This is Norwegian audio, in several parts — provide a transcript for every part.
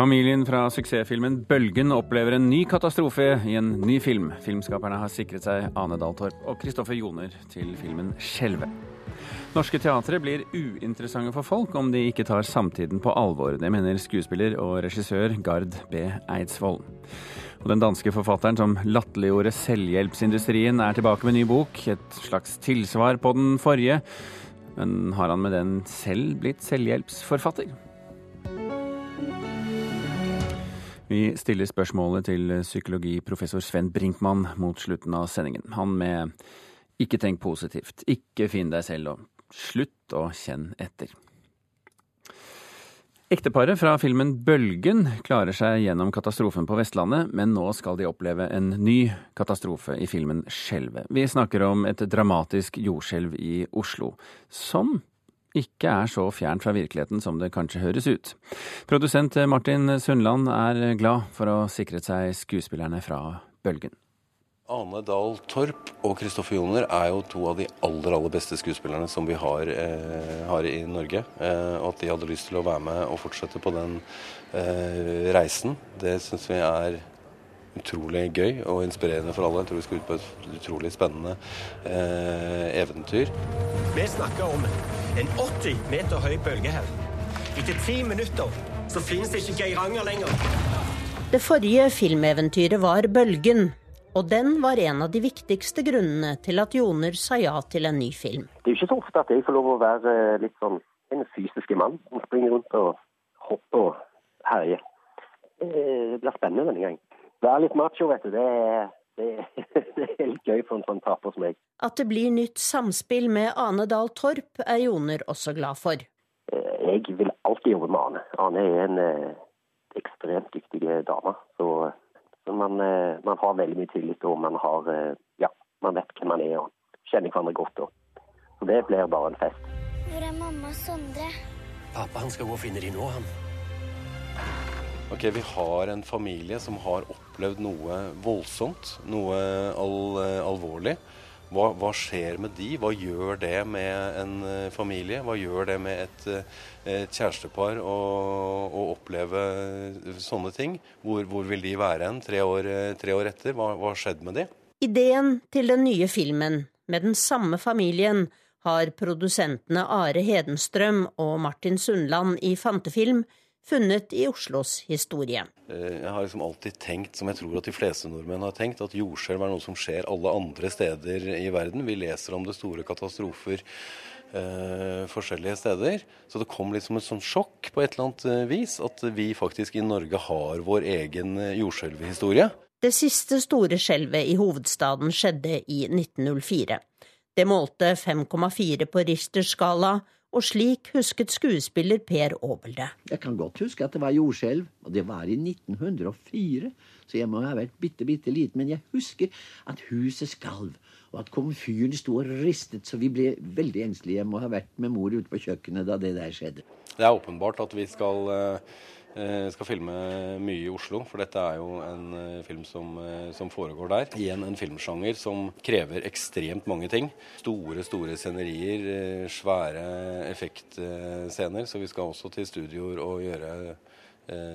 Familien fra suksessfilmen 'Bølgen' opplever en ny katastrofe i en ny film. Filmskaperne har sikret seg Ane Dahl Torp og Kristoffer Joner til filmen 'Skjelve'. Norske teatre blir uinteressante for folk om de ikke tar samtiden på alvor. Det mener skuespiller og regissør Gard B. Eidsvoll. Og den danske forfatteren som latterliggjorde selvhjelpsindustrien, er tilbake med ny bok. Et slags tilsvar på den forrige. Men har han med den selv blitt selvhjelpsforfatter? Vi stiller spørsmålet til psykologiprofessor Sven Brinkmann mot slutten av sendingen. Han med 'ikke tenk positivt', 'ikke finn deg selv' og 'slutt å kjenne etter'. Ekteparet fra filmen 'Bølgen' klarer seg gjennom katastrofen på Vestlandet, men nå skal de oppleve en ny katastrofe i filmen 'Skjelvet'. Vi snakker om et dramatisk jordskjelv i Oslo, som ikke er så fjernt fra virkeligheten som det kanskje høres ut. Produsent Martin Sundland er glad for å sikret seg skuespillerne fra Bølgen. Ane Dahl Torp og Kristoffer Joner er jo to av de aller aller beste skuespillerne som vi har, eh, har i Norge. Eh, og at de hadde lyst til å være med og fortsette på den eh, reisen, det syns vi er utrolig gøy og inspirerende for alle. Jeg tror vi skal ut på et utrolig spennende eh, eventyr. Vi snakker om en 80 meter høy bølge her. Etter ti minutter så finnes det ikke Geiranger lenger. Det forrige filmeventyret var Bølgen. Og den var en av de viktigste grunnene til at Joner sa ja til en ny film. Det er jo ikke så ofte at jeg får lov å være litt sånn en fysisk mann som springer rundt og hopper og herjer. Det blir spennende denne gang. Være litt macho, vet du. Det er, det, det er litt gøy for en sånn taper som meg. At det blir nytt samspill med Ane Dahl Torp, er Joner også glad for. Jeg vil alltid jobbe med Ane. Ane er en eh, ekstremt dyktig dame. Så, så man, eh, man, har veldig mye tillit, og man har Ja, man vet hvem man er og kjenner hverandre godt. Og. Så det blir bare en fest. Hvor er mamma og Sondre? Pappa han skal gå og finne de nå, han. Ok, Vi har en familie som har opplevd noe voldsomt, noe al alvorlig. Hva, hva, skjer med de? Hva gjør det med en familie? Hva gjør det med et, et kjærestepar å, å, oppleve sånne ting? Hvor, hvor, vil de være hen tre, tre, år etter? Hva har skjedd med de? Ideen til den nye filmen, med den samme familien, har produsentene Are Hedenstrøm og Martin Sundland i Fantefilm funnet i Oslos historie. Jeg har liksom alltid tenkt, som jeg tror at de fleste nordmenn har tenkt, at jordskjelv er noe som skjer alle andre steder i verden. Vi leser om det store katastrofer eh, forskjellige steder. Så det kom litt som et sånn sjokk på et eller annet vis at vi faktisk i Norge har vår egen jordskjelvhistorie. Det siste store skjelvet i hovedstaden skjedde i 1904. Det målte 5,4 på Richters skala og slik husket skuespiller Per Aabel det. Jeg kan godt huske at det var jordskjelv, og det var i 1904, så jeg må ha vært bitte, bitte liten, men jeg husker at huset skalv, og at komfyren sto og ristet, så vi ble veldig engstelige. Jeg må ha vært med mor ute på kjøkkenet da det der skjedde. Det er åpenbart at vi skal skal filme mye i Oslo, for dette er jo en film som, som, foregår der. Igjen en filmsjanger som krever ekstremt mange ting. Store, store scenerier, svære effektscener. Så vi skal også til studioer og gjøre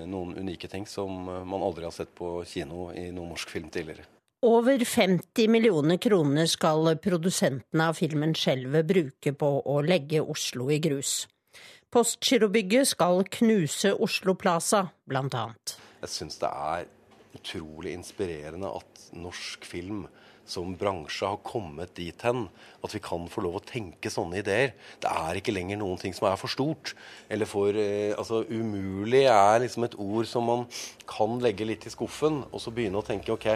noen unike ting som man aldri har sett på kino i noen norsk film tidligere. Over 50 millioner kroner skal produsentene av filmen Skjelvet bruke på å legge Oslo i grus. Postgirobygget skal knuse Oslo Plaza, annet. Jeg syns det er utrolig inspirerende at norsk film som bransje har kommet dit hen at vi kan få lov å tenke sånne ideer. Det er ikke lenger noen ting som er for stort. Eller for eh, Altså, umulig er liksom et ord som man kan legge litt i skuffen, og så begynne å tenke OK,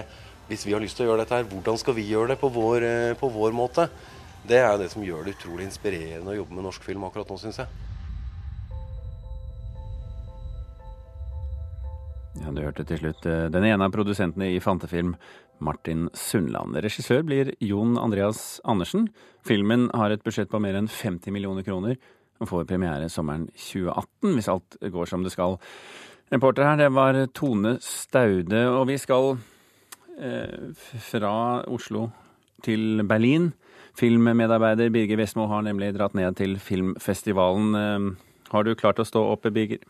hvis vi har lyst til å gjøre dette her, hvordan skal vi gjøre det på vår, på vår måte? Det er det som gjør det utrolig inspirerende å jobbe med norsk film akkurat nå, syns jeg. Ja, Du hørte til slutt den ene av produsentene i Fantefilm, Martin Sundland. Regissør blir Jon Andreas Andersen. Filmen har et budsjett på mer enn 50 millioner kroner og får premiere sommeren 2018, hvis alt går som det skal. Reporter her, det var Tone Staude, og vi skal eh, fra Oslo til Berlin. Filmmedarbeider Birger Vestmo har nemlig dratt ned til filmfestivalen. Eh, har du klart å stå opp, Birger?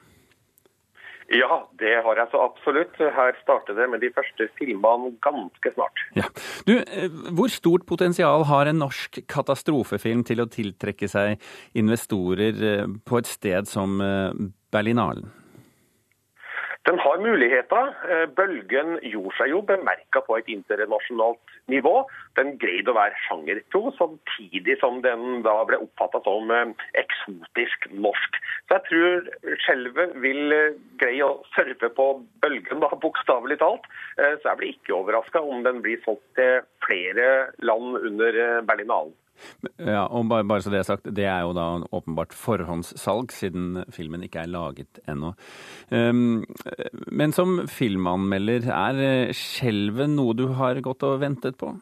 Ja, det har jeg så absolutt. Her starter det med de første filmene ganske snart. Ja. Du, eh, hvor stort potensial har en norsk katastrofefilm til å tiltrekke seg investorer eh, på et sted som eh, Berlinalen? Den har muligheter. Bølgen gjorde seg jo bemerka på et internasjonalt nivå. Den greide å være sjangertro, samtidig som den da ble oppfatta som eksotisk norsk. Så jeg tror skjelvet vil eh, greie å surfe på bølgen, da, bokstavelig talt. Eh, så jeg blir ikke overraska om den blir solgt til flere land under eh, Berlinalen. Ja, og bare, bare, så Det er sagt, det er jo da åpenbart forhåndssalg, siden filmen ikke er laget ennå. Um, men som filmanmelder, er skjelvet noe du har gått og ventet på?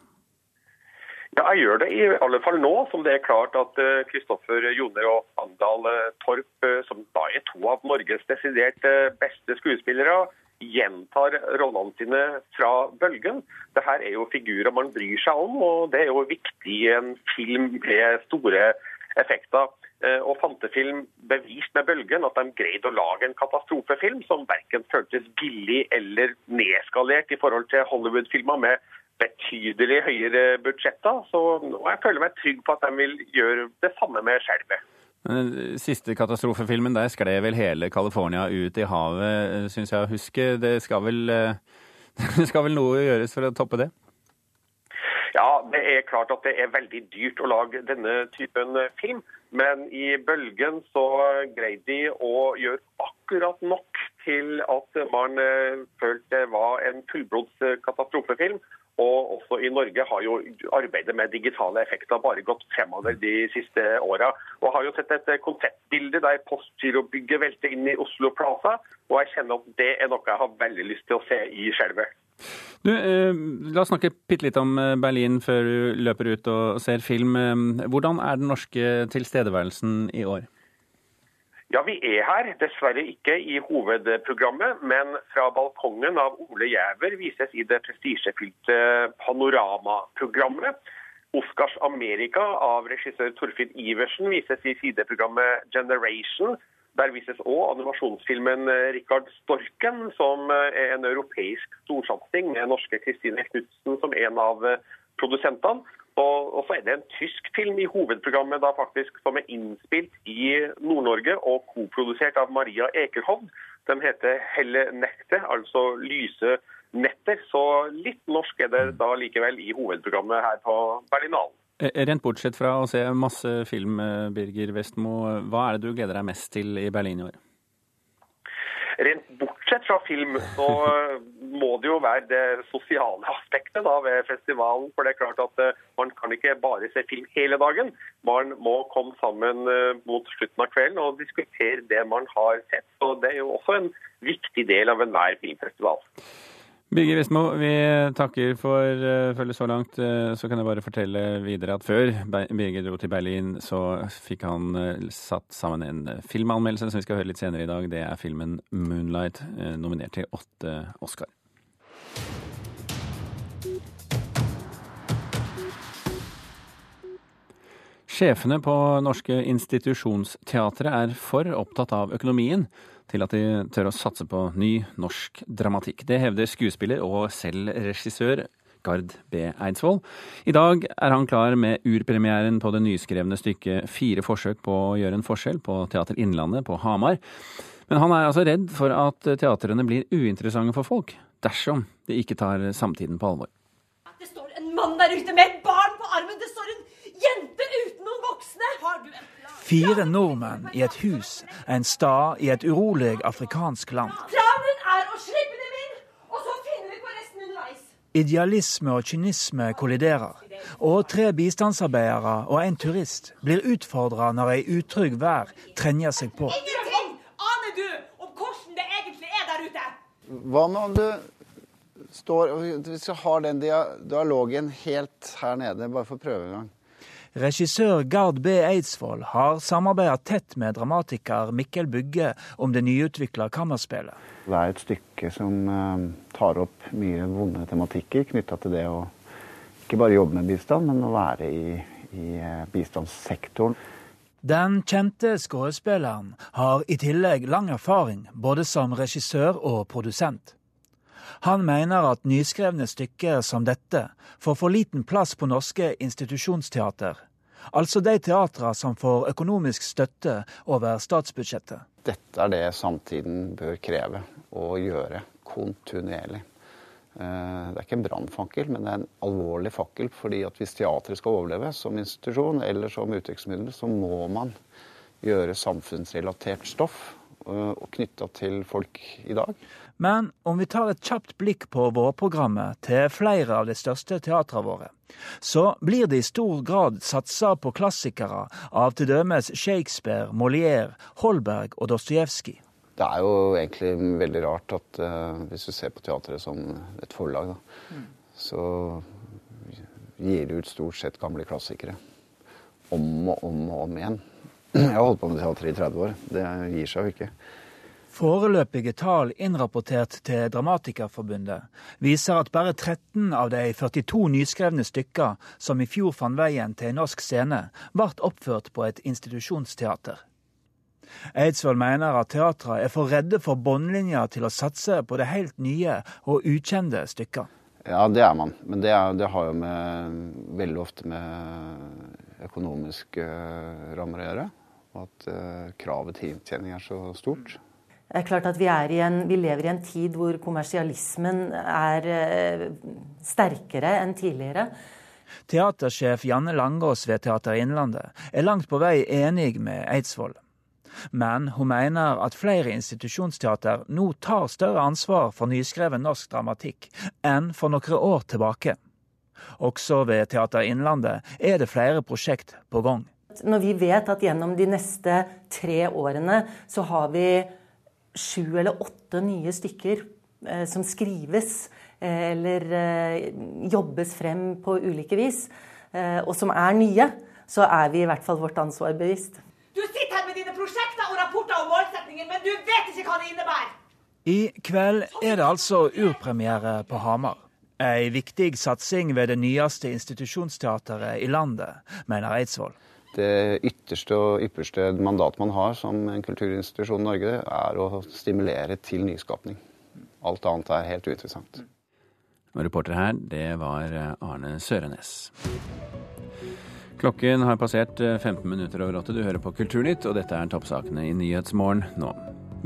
Ja, jeg gjør det i alle fall nå, som det er klart at Kristoffer uh, Joner og Andal uh, Torp, uh, som da er to av Norges desidert beste skuespillere, gjentar rollene sine fra bølgen. Dette er jo figurer man bryr seg om, og det er jo viktig i en film med store effekter. Og Fantefilm beviste med bølgen at de greide å lage en katastrofefilm som verken føltes billig eller nedskalert i forhold til Hollywood-filmer med betydelig høyere budsjetter. Så jeg føler meg trygg på at de vil gjøre det samme med skjelvet. Den siste katastrofefilmen, der skled vel hele California ut i havet, syns jeg å huske. Det skal vel, det skal vel noe gjøres for å toppe det? Ja, det er klart at det er veldig dyrt å lage denne typen film. Men i Bølgen så greide de å gjøre akkurat nok til at man eh, følte det var en fullblods katastrofefilm. Og også i Norge har jo arbeidet med digitale effekter bare gått fremover de siste åra. Og har jo sett et konseptbilde der Postgirobygget velter inn i Oslo Plaza. Og jeg kjenner at det er noe jeg har veldig lyst til å se i skjelvet. Du, eh, la oss snakke bitte litt om eh, Berlin før du løper ut og ser film. Eh, hvordan er den norske tilstedeværelsen i år? Ja, vi er her. Dessverre ikke i hovedprogrammet, men fra balkongen av Ole Jæver vises i det prestisjefylte Panorama-programmet. Oscars Amerika av regissør Torfinn Iversen vises i sideprogrammet Generation. Der vises òg animasjonsfilmen Rikard Storken, som er en europeisk storsatsing med norske Kristine Knutsen som en av produsentene. Og, så er det en tysk film i hovedprogrammet da faktisk som er innspilt i Nord-Norge og koprodusert av Maria Ekerhovd. Den heter 'Helle nekte', altså 'Lyse netter'. Så litt norsk er det da likevel i hovedprogrammet her på Berlinalen. Eh, rent bortsett fra å se masse film, eh, Birger Vestmo, hva er det du gleder deg mest til i Berlin i år? Rent bortsett fra film, så må det jo være det sosiale aspektet da, ved festivalen. For det er klart at man kan ikke bare se film hele dagen. Man må komme sammen mot slutten av kvelden og diskutere det man har sett. Og det er jo også en viktig del av enhver filmfestival. Birger Vestmo, vi takker for uh, følget så langt. Uh, så kan jeg bare fortelle videre at før Birger dro til Berlin, så fikk han uh, satt sammen en filmanmeldelse som vi skal høre litt senere i dag. Det er filmen 'Moonlight', nominert til åtte Oscar. Sjefene på norske institusjonsteatre er for opptatt av økonomien til at de tør å satse på ny norsk dramatikk. Det hevder skuespiller og selv regissør Gard B. Eidsvoll. I dag er han klar med urpremieren på det nyskrevne stykket 'Fire forsøk på å gjøre en forskjell' på Teater Innlandet på Hamar. Men han er altså redd for at teatrene blir uinteressante for folk, dersom de ikke tar samtiden på alvor. Det står en mann der ute med et barn på armen! Det står en jente uten noen voksne! Har du en Fire nordmenn i et hus en stad i et urolig afrikansk land. Planen er å slippe dem inn, og så finner vi på resten underveis. Idealisme og kynisme kolliderer, og tre bistandsarbeidere og en turist blir utfordra når ei utrygg vær trenger seg på. Ingenting aner du om hvordan det egentlig er der ute. Hva med om du står og Hvis du har den dialogen helt her nede, bare for å prøve en gang. Regissør Gard B. Eidsvoll har samarbeidet tett med dramatiker Mikkel Bugge om det nyutvikla kammerspillet. Det er et stykke som uh, tar opp mye vonde tematikker knytta til det å ikke bare jobbe med bistand, men å være i, i uh, bistandssektoren. Den kjente skuespilleren har i tillegg lang erfaring både som regissør og produsent. Han mener at nyskrevne stykker som dette får for liten plass på norske institusjonsteater, altså de teatra som får økonomisk støtte over statsbudsjettet. Dette er det samtiden bør kreve å gjøre kontinuerlig. Eh, det er ikke en brannfakkel, men det er en alvorlig fakkel. fordi at hvis teatret skal overleve som institusjon eller som uttrykksmiddel, så må man gjøre samfunnsrelatert stoff eh, og knytta til folk i dag. Men om vi tar et kjapt blikk på vårprogrammet til flere av de største teatrene våre, så blir det i stor grad satsa på klassikere av til dømes Shakespeare, Molière, Holberg og Dostojevskij. Det er jo egentlig veldig rart at uh, hvis du ser på teatret som et forlag, da, mm. så gir det ut stort sett gamle klassikere. Om og om og om igjen. Jeg har holdt på med teater i 30 år. Det gir seg jo ikke. Foreløpige tall innrapportert til Dramatikerforbundet viser at bare 13 av de 42 nyskrevne stykker som i fjor fant veien til en norsk scene, ble oppført på et institusjonsteater. Eidsvoll mener at teatra er for redde for båndlinja til å satse på det helt nye og ukjente stykker. Ja, det er man. Men det, er, det har jo med, veldig ofte med økonomiske eh, rammer å gjøre. Og at uh, kravet til inntjening er så stort. Det er klart at vi, er en, vi, lever i en tid hvor kommersialismen er eh, sterkere enn tidligere. Teatersjef Janne Langås ved Teater Innlandet er langt på vei enig med Eidsvoll. Men hun mener at flere institusjonsteater nå tar større ansvar for nyskreven norsk dramatikk enn for noen år tilbake. Også ved Teater Innlandet er det flere prosjekt på gang. Når vi vet at gjennom de neste tre årene så har vi sju eller åtte nye stykker eh, som skrives eh, eller eh, jobbes frem på ulike vis, eh, og som er nye, så er vi i hvert fall vårt ansvar bevisst. Du sitter her med dine prosjekter og rapporter om målsetninger, men du vet ikke hva det innebærer! I kveld er det altså urpremiere på Hamar. Ei viktig satsing ved det nyeste institusjonsteateret i landet, mener Eidsvoll det ytterste og ypperste mandat man har som en kulturinstitusjon i Norge, er å stimulere til nyskapning. Alt annet er helt uinteressant. Og reporter her, det var Arne Sørenes. Klokken har passert 15 minutter over åtte. Du hører på Kulturnytt, og dette er toppsakene i Nyhetsmorgen nå.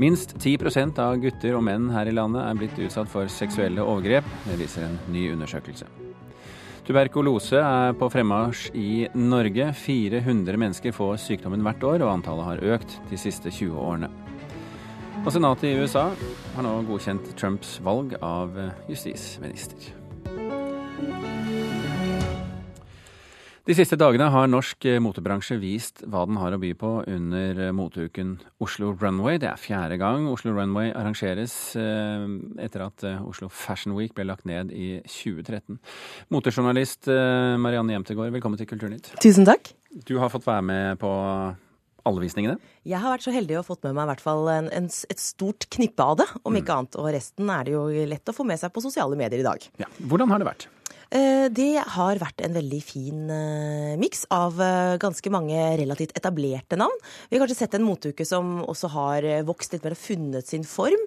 Minst 10% av gutter og menn her i landet er blitt utsatt for seksuelle overgrep. Det viser en ny undersøkelse. Tuberkulose er på fremmarsj i Norge. 400 mennesker får sykdommen hvert år, og antallet har økt de siste 20 årene. Og Senatet i USA har nå godkjent Trumps valg av justisminister. De siste dagene har norsk eh, motebransje vist hva den har å by på under eh, moteuken Oslo Runway. Det er fjerde gang Oslo Runway arrangeres eh, etter at Oslo Fashion Week ble lagt ned i 2013. Motejournalist Marianne Jemtegård, velkommen til Kulturnytt. Tusen takk. Du har fått være med på alle visningene? Jeg har vært så heldig å fått med meg i hvert fall en, en, et stort knippe av det, om ikke mm. annet. Og resten er det jo lett å få med seg på sosiale medier i dag. Ja. Hvordan har det vært? Eh, det har vært en veldig fin eh, miks av eh, ganske mange relativt etablerte navn. Vi har kanskje sett en moteuke som også har vokst litt mer og funnet sin form,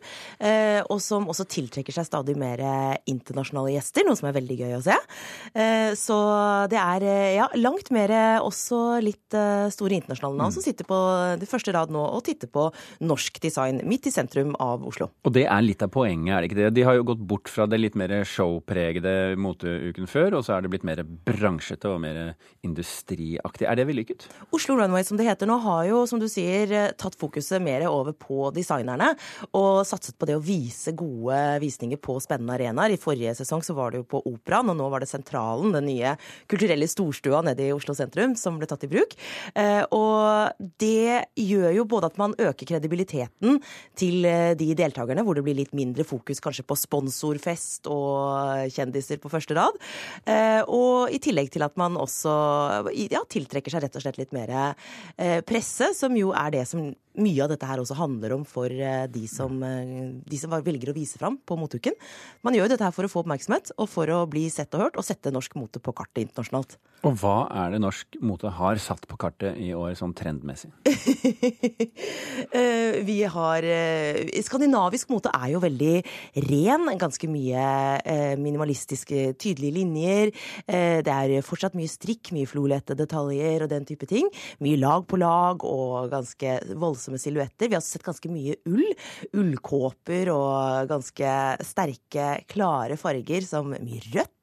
og som også tiltrekker seg stadig mer internasjonale gjester, noe som er veldig gøy å se. Så det er ja, langt mer også litt store internasjonale navn mm. som sitter på det første rad nå og titter på norsk design midt i sentrum av Oslo. Og det er litt av poenget, er det ikke det? De har jo gått bort fra det litt mer showpregede moteuket uken før, og så er det blitt mer bransjete og mer industriaktig. Er det vellykket? Oslo Runway, som det heter nå, har jo, som du sier, tatt fokuset mer over på designerne, og satset på det å vise gode visninger på spennende arenaer. I forrige sesong så var det jo på Operaen, og nå var det Sentralen, den nye kulturelle storstua nede i Oslo sentrum, som ble tatt i bruk. Eh, og det gjør jo både at man øker kredibiliteten til eh, de deltakerne, hvor det blir litt mindre fokus kanskje på sponsorfest og kjendiser på første rad, Eh, og i tillegg til at man også ja, tiltrekker seg rett og slett litt mer eh, presse, som jo er det som mye av dette her også handler om for eh, de som, eh, de som velger å vise fram på motuken. Man gjør jo dette her for å få oppmerksomhet og for å bli sett og hørt og sette norsk mote på kartet internasjonalt. Og hva er det norsk mote har satt på kartet i år sånn trendmessig? Eh, vi har Skandinavisk mote er jo veldig ren. Ganske mye minimalistiske, tydelige linjer. Det er fortsatt mye strikk, mye flolette detaljer og den type ting. Mye lag på lag og ganske voldsomme silhuetter. Vi har sett ganske mye ull. Ullkåper og ganske sterke, klare farger som mye rødt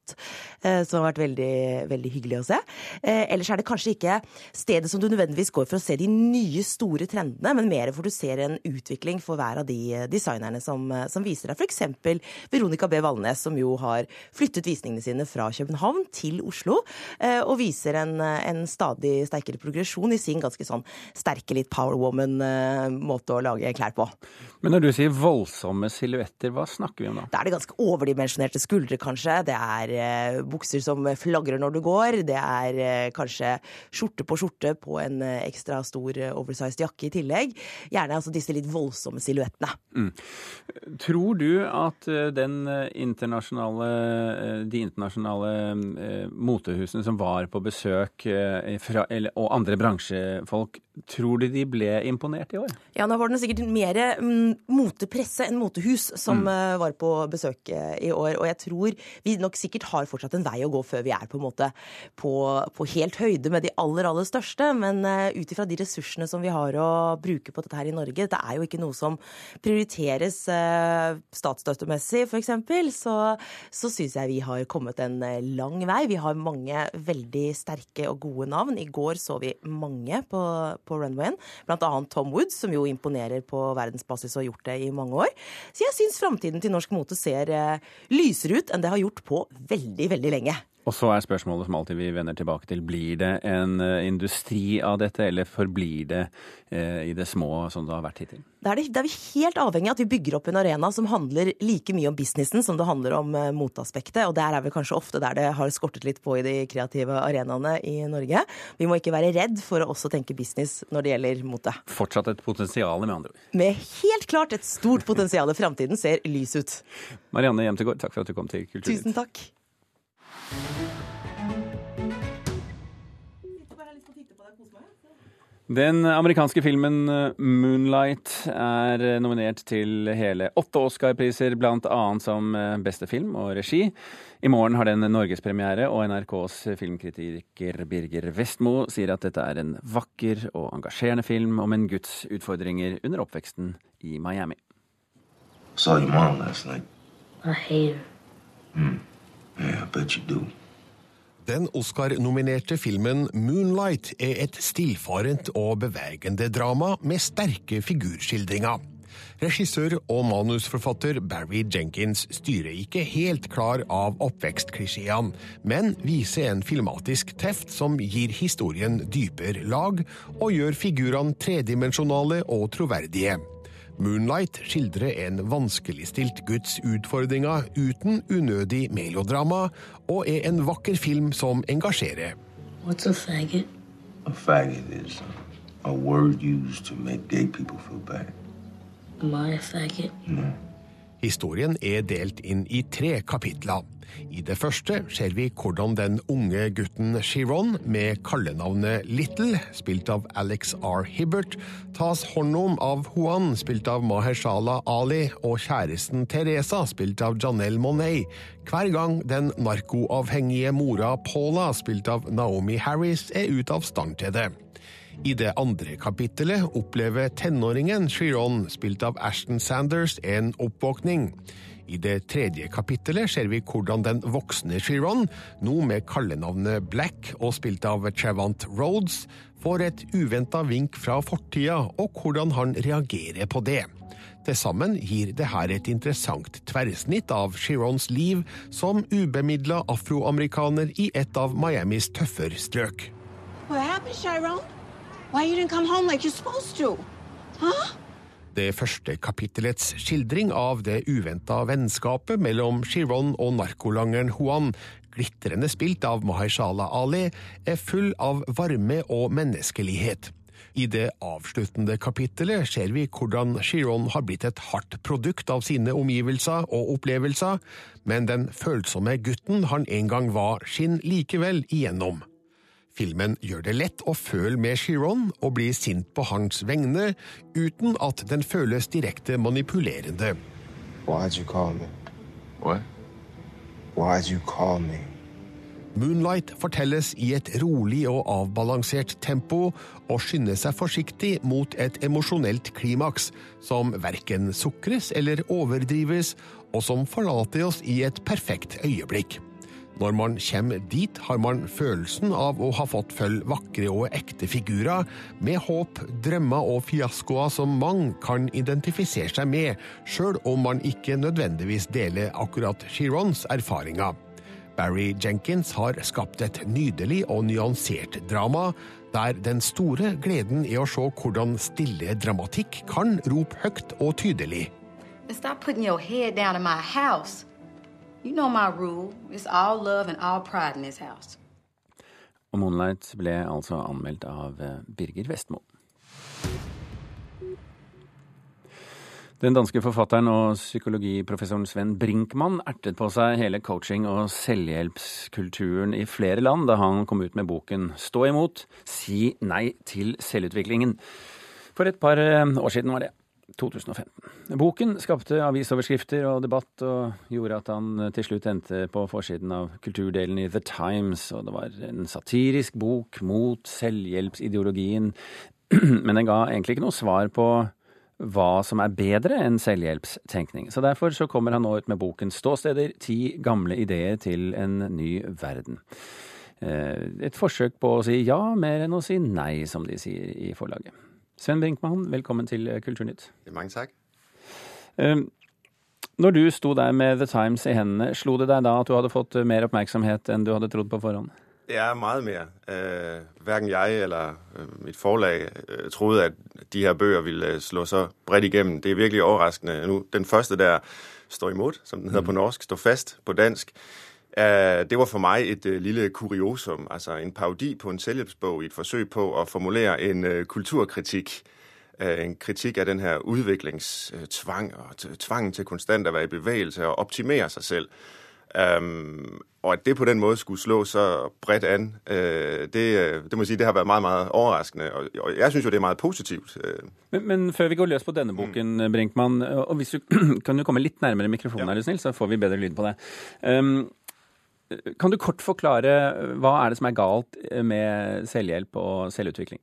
Eh, som har vært veldig, veldig hyggelig å se. Eh, ellers er det kanskje ikke stedet som du nødvendigvis går for å se de nye, store trendene, men mer for du ser en utvikling for hver av de eh, designerne som, som viser deg. F.eks. Veronica B. Valnes, som jo har flyttet visningene sine fra København til Oslo, og viser en, en stadig sterkere progresjon i sin ganske sånn sterke, litt power woman-måte å lage klær på. Men når du sier voldsomme silhuetter, hva snakker vi om da? Da er det ganske overdimensjonerte skuldre, kanskje. Det er eh, bukser som flagrer når du går. Det er eh, kanskje skjorte på skjorte på en eh, ekstra stor oversized jakke i tillegg. Gjerne altså disse litt voldsomme silhuettene. Mm. Tror du at den internasjonale, de internasjonale motehusene som var på besøk, fra, eller, og andre bransjefolk, tror du de ble imponert i år? Ja, nå var det sikkert mer mm, motepresse enn motehus som mm. var på besøk i år. Og jeg tror vi nok sikkert har fortsatt en vei å gå før vi er på en måte på, på helt høyde med de aller, aller største. Men uh, ut ifra de ressursene som vi har å bruke på dette her i Norge, det er jo ikke noe som prioriteres uh, statsstøttemessig, f.eks., så, så syns jeg vi har kommet en uh, lang vei. Vi har mange veldig sterke og gode navn. I går så vi mange på, på runwayen, annet Tom Woods, som jo imponerer på verdensbasis og har gjort det i mange år. Så jeg syns framtiden til norsk mote ser lysere ut enn det har gjort på veldig, veldig veldig lenge. Og så er spørsmålet som alltid vi vender tilbake til, blir det en uh, industri av dette, eller forblir det eh, i det små som det har vært hittil? Da er, det, er vi helt avhengig av at vi bygger opp en arena som handler like mye om businessen som det handler om eh, motaspektet, og der er vi kanskje ofte der det har skortet litt på i de kreative arenaene i Norge. Vi må ikke være redd for å også tenke business når det gjelder mote. Fortsatt et potensial, med andre ord. Med helt klart et stort potensial. Framtiden ser lys ut. Marianne Jemtegård, takk for at du kom til Kulturnytt. Tusen takk. Den amerikanske filmen eh, 'Moonlight' er eh, nominert til hele åtte Oscar-priser, bl.a. som eh, beste film og regi. I morgen har den norgespremiere, og NRKs filmkritiker Birger Vestmo sier at dette er en vakker og engasjerende film om en guds utfordringer under oppveksten i Miami. Saw your mom last night. I hate her. Mm. Yeah, I bet you do. Den Oscar-nominerte filmen 'Moonlight' er et stillfarent og bevegende drama med sterke figurskildringer. Regissør og manusforfatter Barry Jenkins styrer ikke helt klar av oppvekstklisjeene, men viser en filmatisk teft som gir historien dypere lag, og gjør figurene tredimensjonale og troverdige. Moonlight skildrer en vanskeligstilt guds utfordringer uten unødig melodrama, og er en vakker film som engasjerer. What's a faggot? A faggot is a word used to make gay people feel bad. Am I a faggot? No. Historien er delt inn i tre kapitler. I det første ser vi hvordan den unge gutten Chiron, med kallenavnet Little, spilt av Alex R. Hibbert, tas hånd om av Juan, spilt av Mahershala Ali, og kjæresten Teresa, spilt av Janelle Monet, hver gang den narkoavhengige mora Paula, spilt av Naomi Harris, er ute av stand til det. I det andre kapittelet opplever tenåringen Chiron, spilt av Ashton Sanders, en oppvåkning. I det tredje kapittelet ser vi hvordan den voksne Chiron, nå med kallenavnet Black og spilt av Chavant Rhodes, får et uventa vink fra fortida, og hvordan han reagerer på det. Til sammen gir det her et interessant tverrsnitt av Chirons liv som ubemidla afroamerikaner i et av Miamis tøffere strøk. What happened, Chiron? Det første kapittelets skildring av det uventa vennskapet mellom Chiron og narkolangeren Juan, glitrende spilt av Mahershala Ali, er full av varme og menneskelighet. I det avsluttende kapittelet ser vi hvordan Chiron har blitt et hardt produkt av sine omgivelser og opplevelser, men den følsomme gutten han en gang var, skinner likevel igjennom. Filmen gjør det lett å føle med Chiron og bli sint på hans vegne, uten at den føles direkte manipulerende. Why'd you call me? What? Why'd you call me? Moonlight fortelles i et rolig og avbalansert tempo, og skynder seg forsiktig mot et emosjonelt klimaks som verken sukres eller overdrives, og som forlater oss i et perfekt øyeblikk. Når man kommer dit, har man følelsen av å ha fått følge vakre og ekte figurer, med håp, drømmer og fiaskoer som mange kan identifisere seg med, sjøl om man ikke nødvendigvis deler akkurat Chirons erfaringer. Barry Jenkins har skapt et nydelig og nyansert drama, der den store gleden er å se hvordan stille dramatikk kan rope høyt og tydelig. Stop putting your head down in my. You know my rule. It's all love and all pride in this house. Og Moonlight ble altså anmeldt av eh, Birger Vestmo. Den danske forfatteren og psykologiprofessoren Sven Brinkmann ertet på seg hele coaching- og selvhjelpskulturen i flere land da han kom ut med boken Stå imot, si nei til selvutviklingen. For et par eh, år siden var det. 2015. Boken skapte avisoverskrifter og debatt, og gjorde at han til slutt endte på forsiden av kulturdelen i The Times, og det var en satirisk bok mot selvhjelpsideologien, men den ga egentlig ikke noe svar på hva som er bedre enn selvhjelpstenkning. Så derfor så kommer han nå ut med boken Ståsteder ti gamle ideer til en ny verden. Eh, et forsøk på å si ja mer enn å si nei, som de sier i forlaget. Sven Brinkmann, velkommen til Kulturnytt. Mange takk. Eh, når du sto der med The Times i hendene, slo det deg da at du hadde fått mer oppmerksomhet enn du hadde trodd på forhånd? Ja, meget mer. Eh, hverken jeg eller øh, mitt forlag øh, trodde at de her bøger ville slå så bredt igjennom. Det er virkelig overraskende. Nu, den første der, Står imot, som den heter på norsk, Står fast på dansk, eh, det var for meg et uh, lille kuriosum. Altså en parodi på en selvhjelpsbog i et forsøk på å formulere en uh, kulturkritikk. En kritikk av denne her utviklingstvang og tvangen til konstant å være i bevegelse og optimere seg selv. Og at det på den måten skulle slå så bredt an, det, det, må jeg si, det har vært meget overraskende. Og, jeg syns jo det er meget positivt. Men, men, før vi går løs på denne boken, mm. Brinkmann, og hvis du kan du komme litt nærmere mikrofonen, ja. er du snill, så får vi bedre lyd på det. Um, kan du kort forklare hva er det som er galt med selvhjelp og selvutvikling?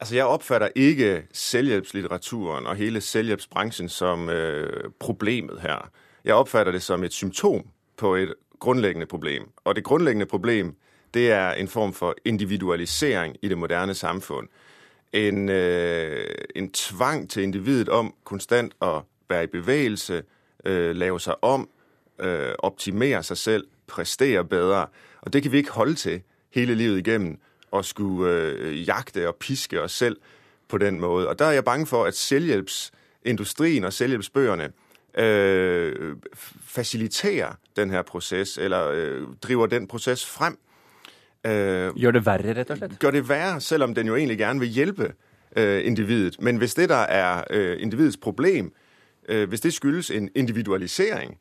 Altså, Jeg oppfatter ikke selvhjelpslitteraturen og hele selvhjelpsbransjen som øh, problemet her. Jeg oppfatter det som et symptom på et grunnleggende problem. Og det grunnleggende problem det er en form for individualisering i det moderne samfunn. En, øh, en tvang til individet om konstant å være i bevegelse, øh, lave seg om, øh, optimere seg selv, prestere bedre. Og det kan vi ikke holde til hele livet igjennom å skulle øh, jagte og piske oss selv på den måten. Og der er jeg bange for at selvhjelpsindustrien og selvhjelpsbøkene øh, fasiliterer den her proces, eller øh, driver den proces frem. Øh, gjør det verre, rett og slett? Gjør det verre, selv om den jo egentlig gjerne vil hjelpe øh, individet. Men hvis det der er øh, individets problem, øh, hvis det skyldes en individualisering,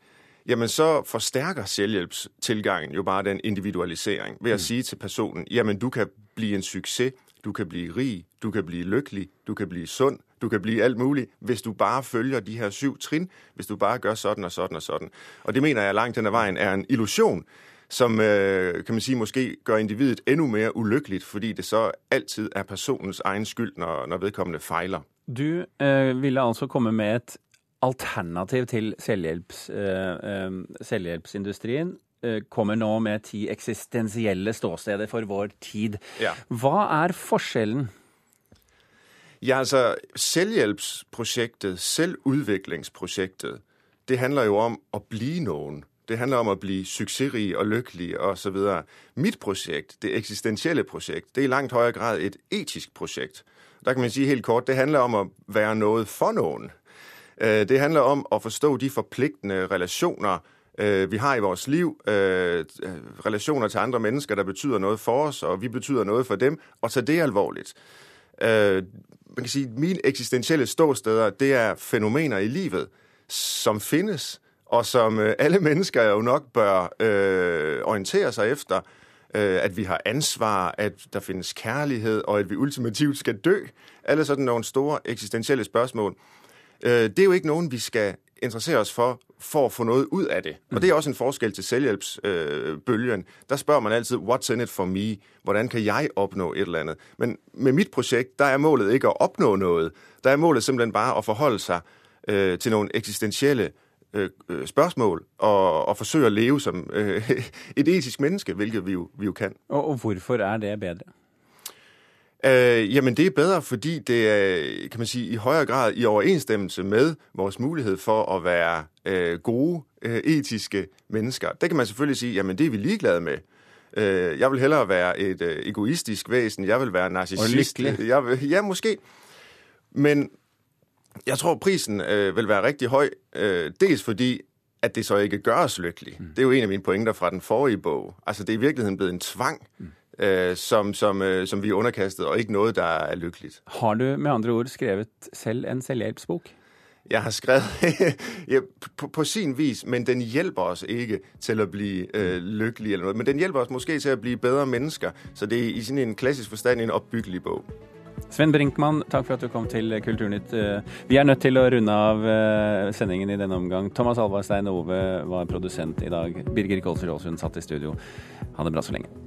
jamen så forstærker selvhjelpstilgangen jo bare den individualisering ved å mm. si til personen jamen du kan bli en suksess, du kan bli rig, du kan bli lykkelig, du kan bli sunn, du kan bli alt mulig hvis du bare følger de her syv trinn, hvis du bare gjør sånn og sånn og sånn. Og det mener jeg langt denne ad veien er en illusjon som øh, kan man si, måske gjør individet enda mer ulykkelig, fordi det så alltid er personens egen skyld når, når vedkommende feiler. Du øh, ville altså komme med et alternativ til selvhjelps, øh, selvhjelpsindustrien kommer nå med ti eksistensielle ståsteder for vår tid. Ja. Hva er forskjellen? Ja, altså Selvhjelpsprosjektet, selvutviklingsprosjektet, det handler jo om å bli noen. Det handler om å bli suksessrik og lykkelig osv. Mitt prosjekt, det eksistensielle prosjekt, det er i langt høyere grad et etisk prosjekt. Der kan man si helt kort, det handler om å være noe for noen. Øh, det handler om å forstå de forpliktende relasjoner øh, vi har i vores liv. relasjoner til andre mennesker, der betyder noe for oss, og vi betyder noe for dem. Og ta det alvorligt. Øh, man kan sige, mine eksistensielle ståsteder, det er fænomener i livet, som findes, og som øh, alle mennesker jo nok bør øh, orientere seg efter. Øh, at vi har ansvar, at der findes kærlighed, og at vi ultimativt skal dø. Alle sådan store eksistentielle spørgsmål. Øh, det er jo ikke nogen, vi skal interessere os for, for at få noget ud af det. Og det er også en forskel til selvhjælpsbølgen. Øh, der spørger man altid, what's in it for me? Hvordan kan jeg opnå et eller andet? Men med mit projekt, der er målet ikke at opnå noget. Der er målet simpelthen bare at forholde sig øh, til nogle eksistentielle øh, spørgsmål og, og forsøge at leve som øh, et etisk menneske, hvilket vi jo, vi jo kan. Og, og hvorfor er det bedre? Øh, jamen det er bedre, fordi det er, kan man sige, i højere grad i overensstemmelse med vores mulighed for at være øh, gode, øh, etiske mennesker. Det kan man selvfølgelig sige, jamen det er vi ligeglade med. Øh, jeg vil hellere være et øh, egoistisk væsen, jeg vil være narcissist. Jeg vil, ja, måske. Men jeg tror, prisen øh, vil være rigtig høj, øh, dels fordi, at det så ikke gør os lykkelige. Mm. Det er jo en af mine pointer fra den forrige bog. Altså, det er i virkeligheden blevet en tvang. Mm øh, som, som, øh, som vi er underkastet, og ikke noe der er lykkeligt. Har du med andre ord skrevet selv en selvhjelpsbok? Jeg har skrevet ja, på, på sin vis, men den hjelper oss ikke til å bli øh, lykkelige eller noe. Men den hjelper oss måske til å bli bedre mennesker. Så det er i sin en klassisk forstand en oppbyggelig bog. Sven Brinkmann, takk for at du kom til Kulturnytt. Øh, vi er nødt til å runde av sendingen i denne omgang. Thomas Alvarstein Ove var produsent i dag. Birger Kolsrud Aasund satt i studio. Ha det bra så lenge.